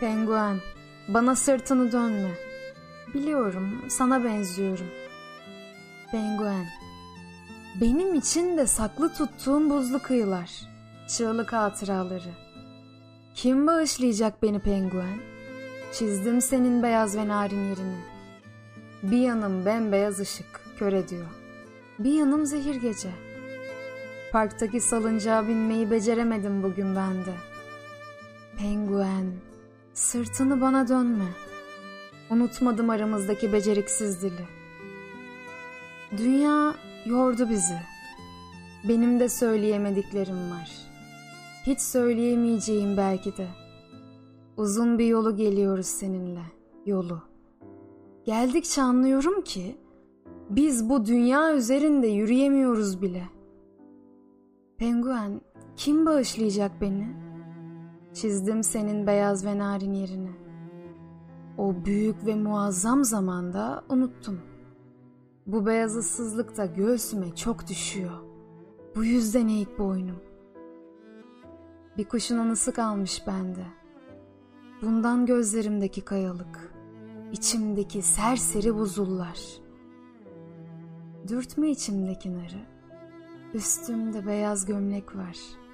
Penguen, bana sırtını dönme. Biliyorum, sana benziyorum. Penguen, benim için de saklı tuttuğum buzlu kıyılar, çığlık hatıraları. Kim bağışlayacak beni penguen? Çizdim senin beyaz ve narin yerini. Bir yanım bembeyaz ışık, kör ediyor. Bir yanım zehir gece. Parktaki salıncağa binmeyi beceremedim bugün ben de. Penguen, sırtını bana dönme. Unutmadım aramızdaki beceriksiz dili. Dünya yordu bizi. Benim de söyleyemediklerim var. Hiç söyleyemeyeceğim belki de. Uzun bir yolu geliyoruz seninle, yolu. Geldikçe anlıyorum ki biz bu dünya üzerinde yürüyemiyoruz bile. Penguen, kim bağışlayacak beni? Çizdim senin beyaz ve narin yerini. O büyük ve muazzam zamanda unuttum. Bu beyaz ıssızlık da göğsüme çok düşüyor. Bu yüzden eğik boynum. Bir kuşun anısı kalmış bende. Bundan gözlerimdeki kayalık, içimdeki serseri buzullar. Dürtme içimdeki narı, üstümde beyaz gömlek var.''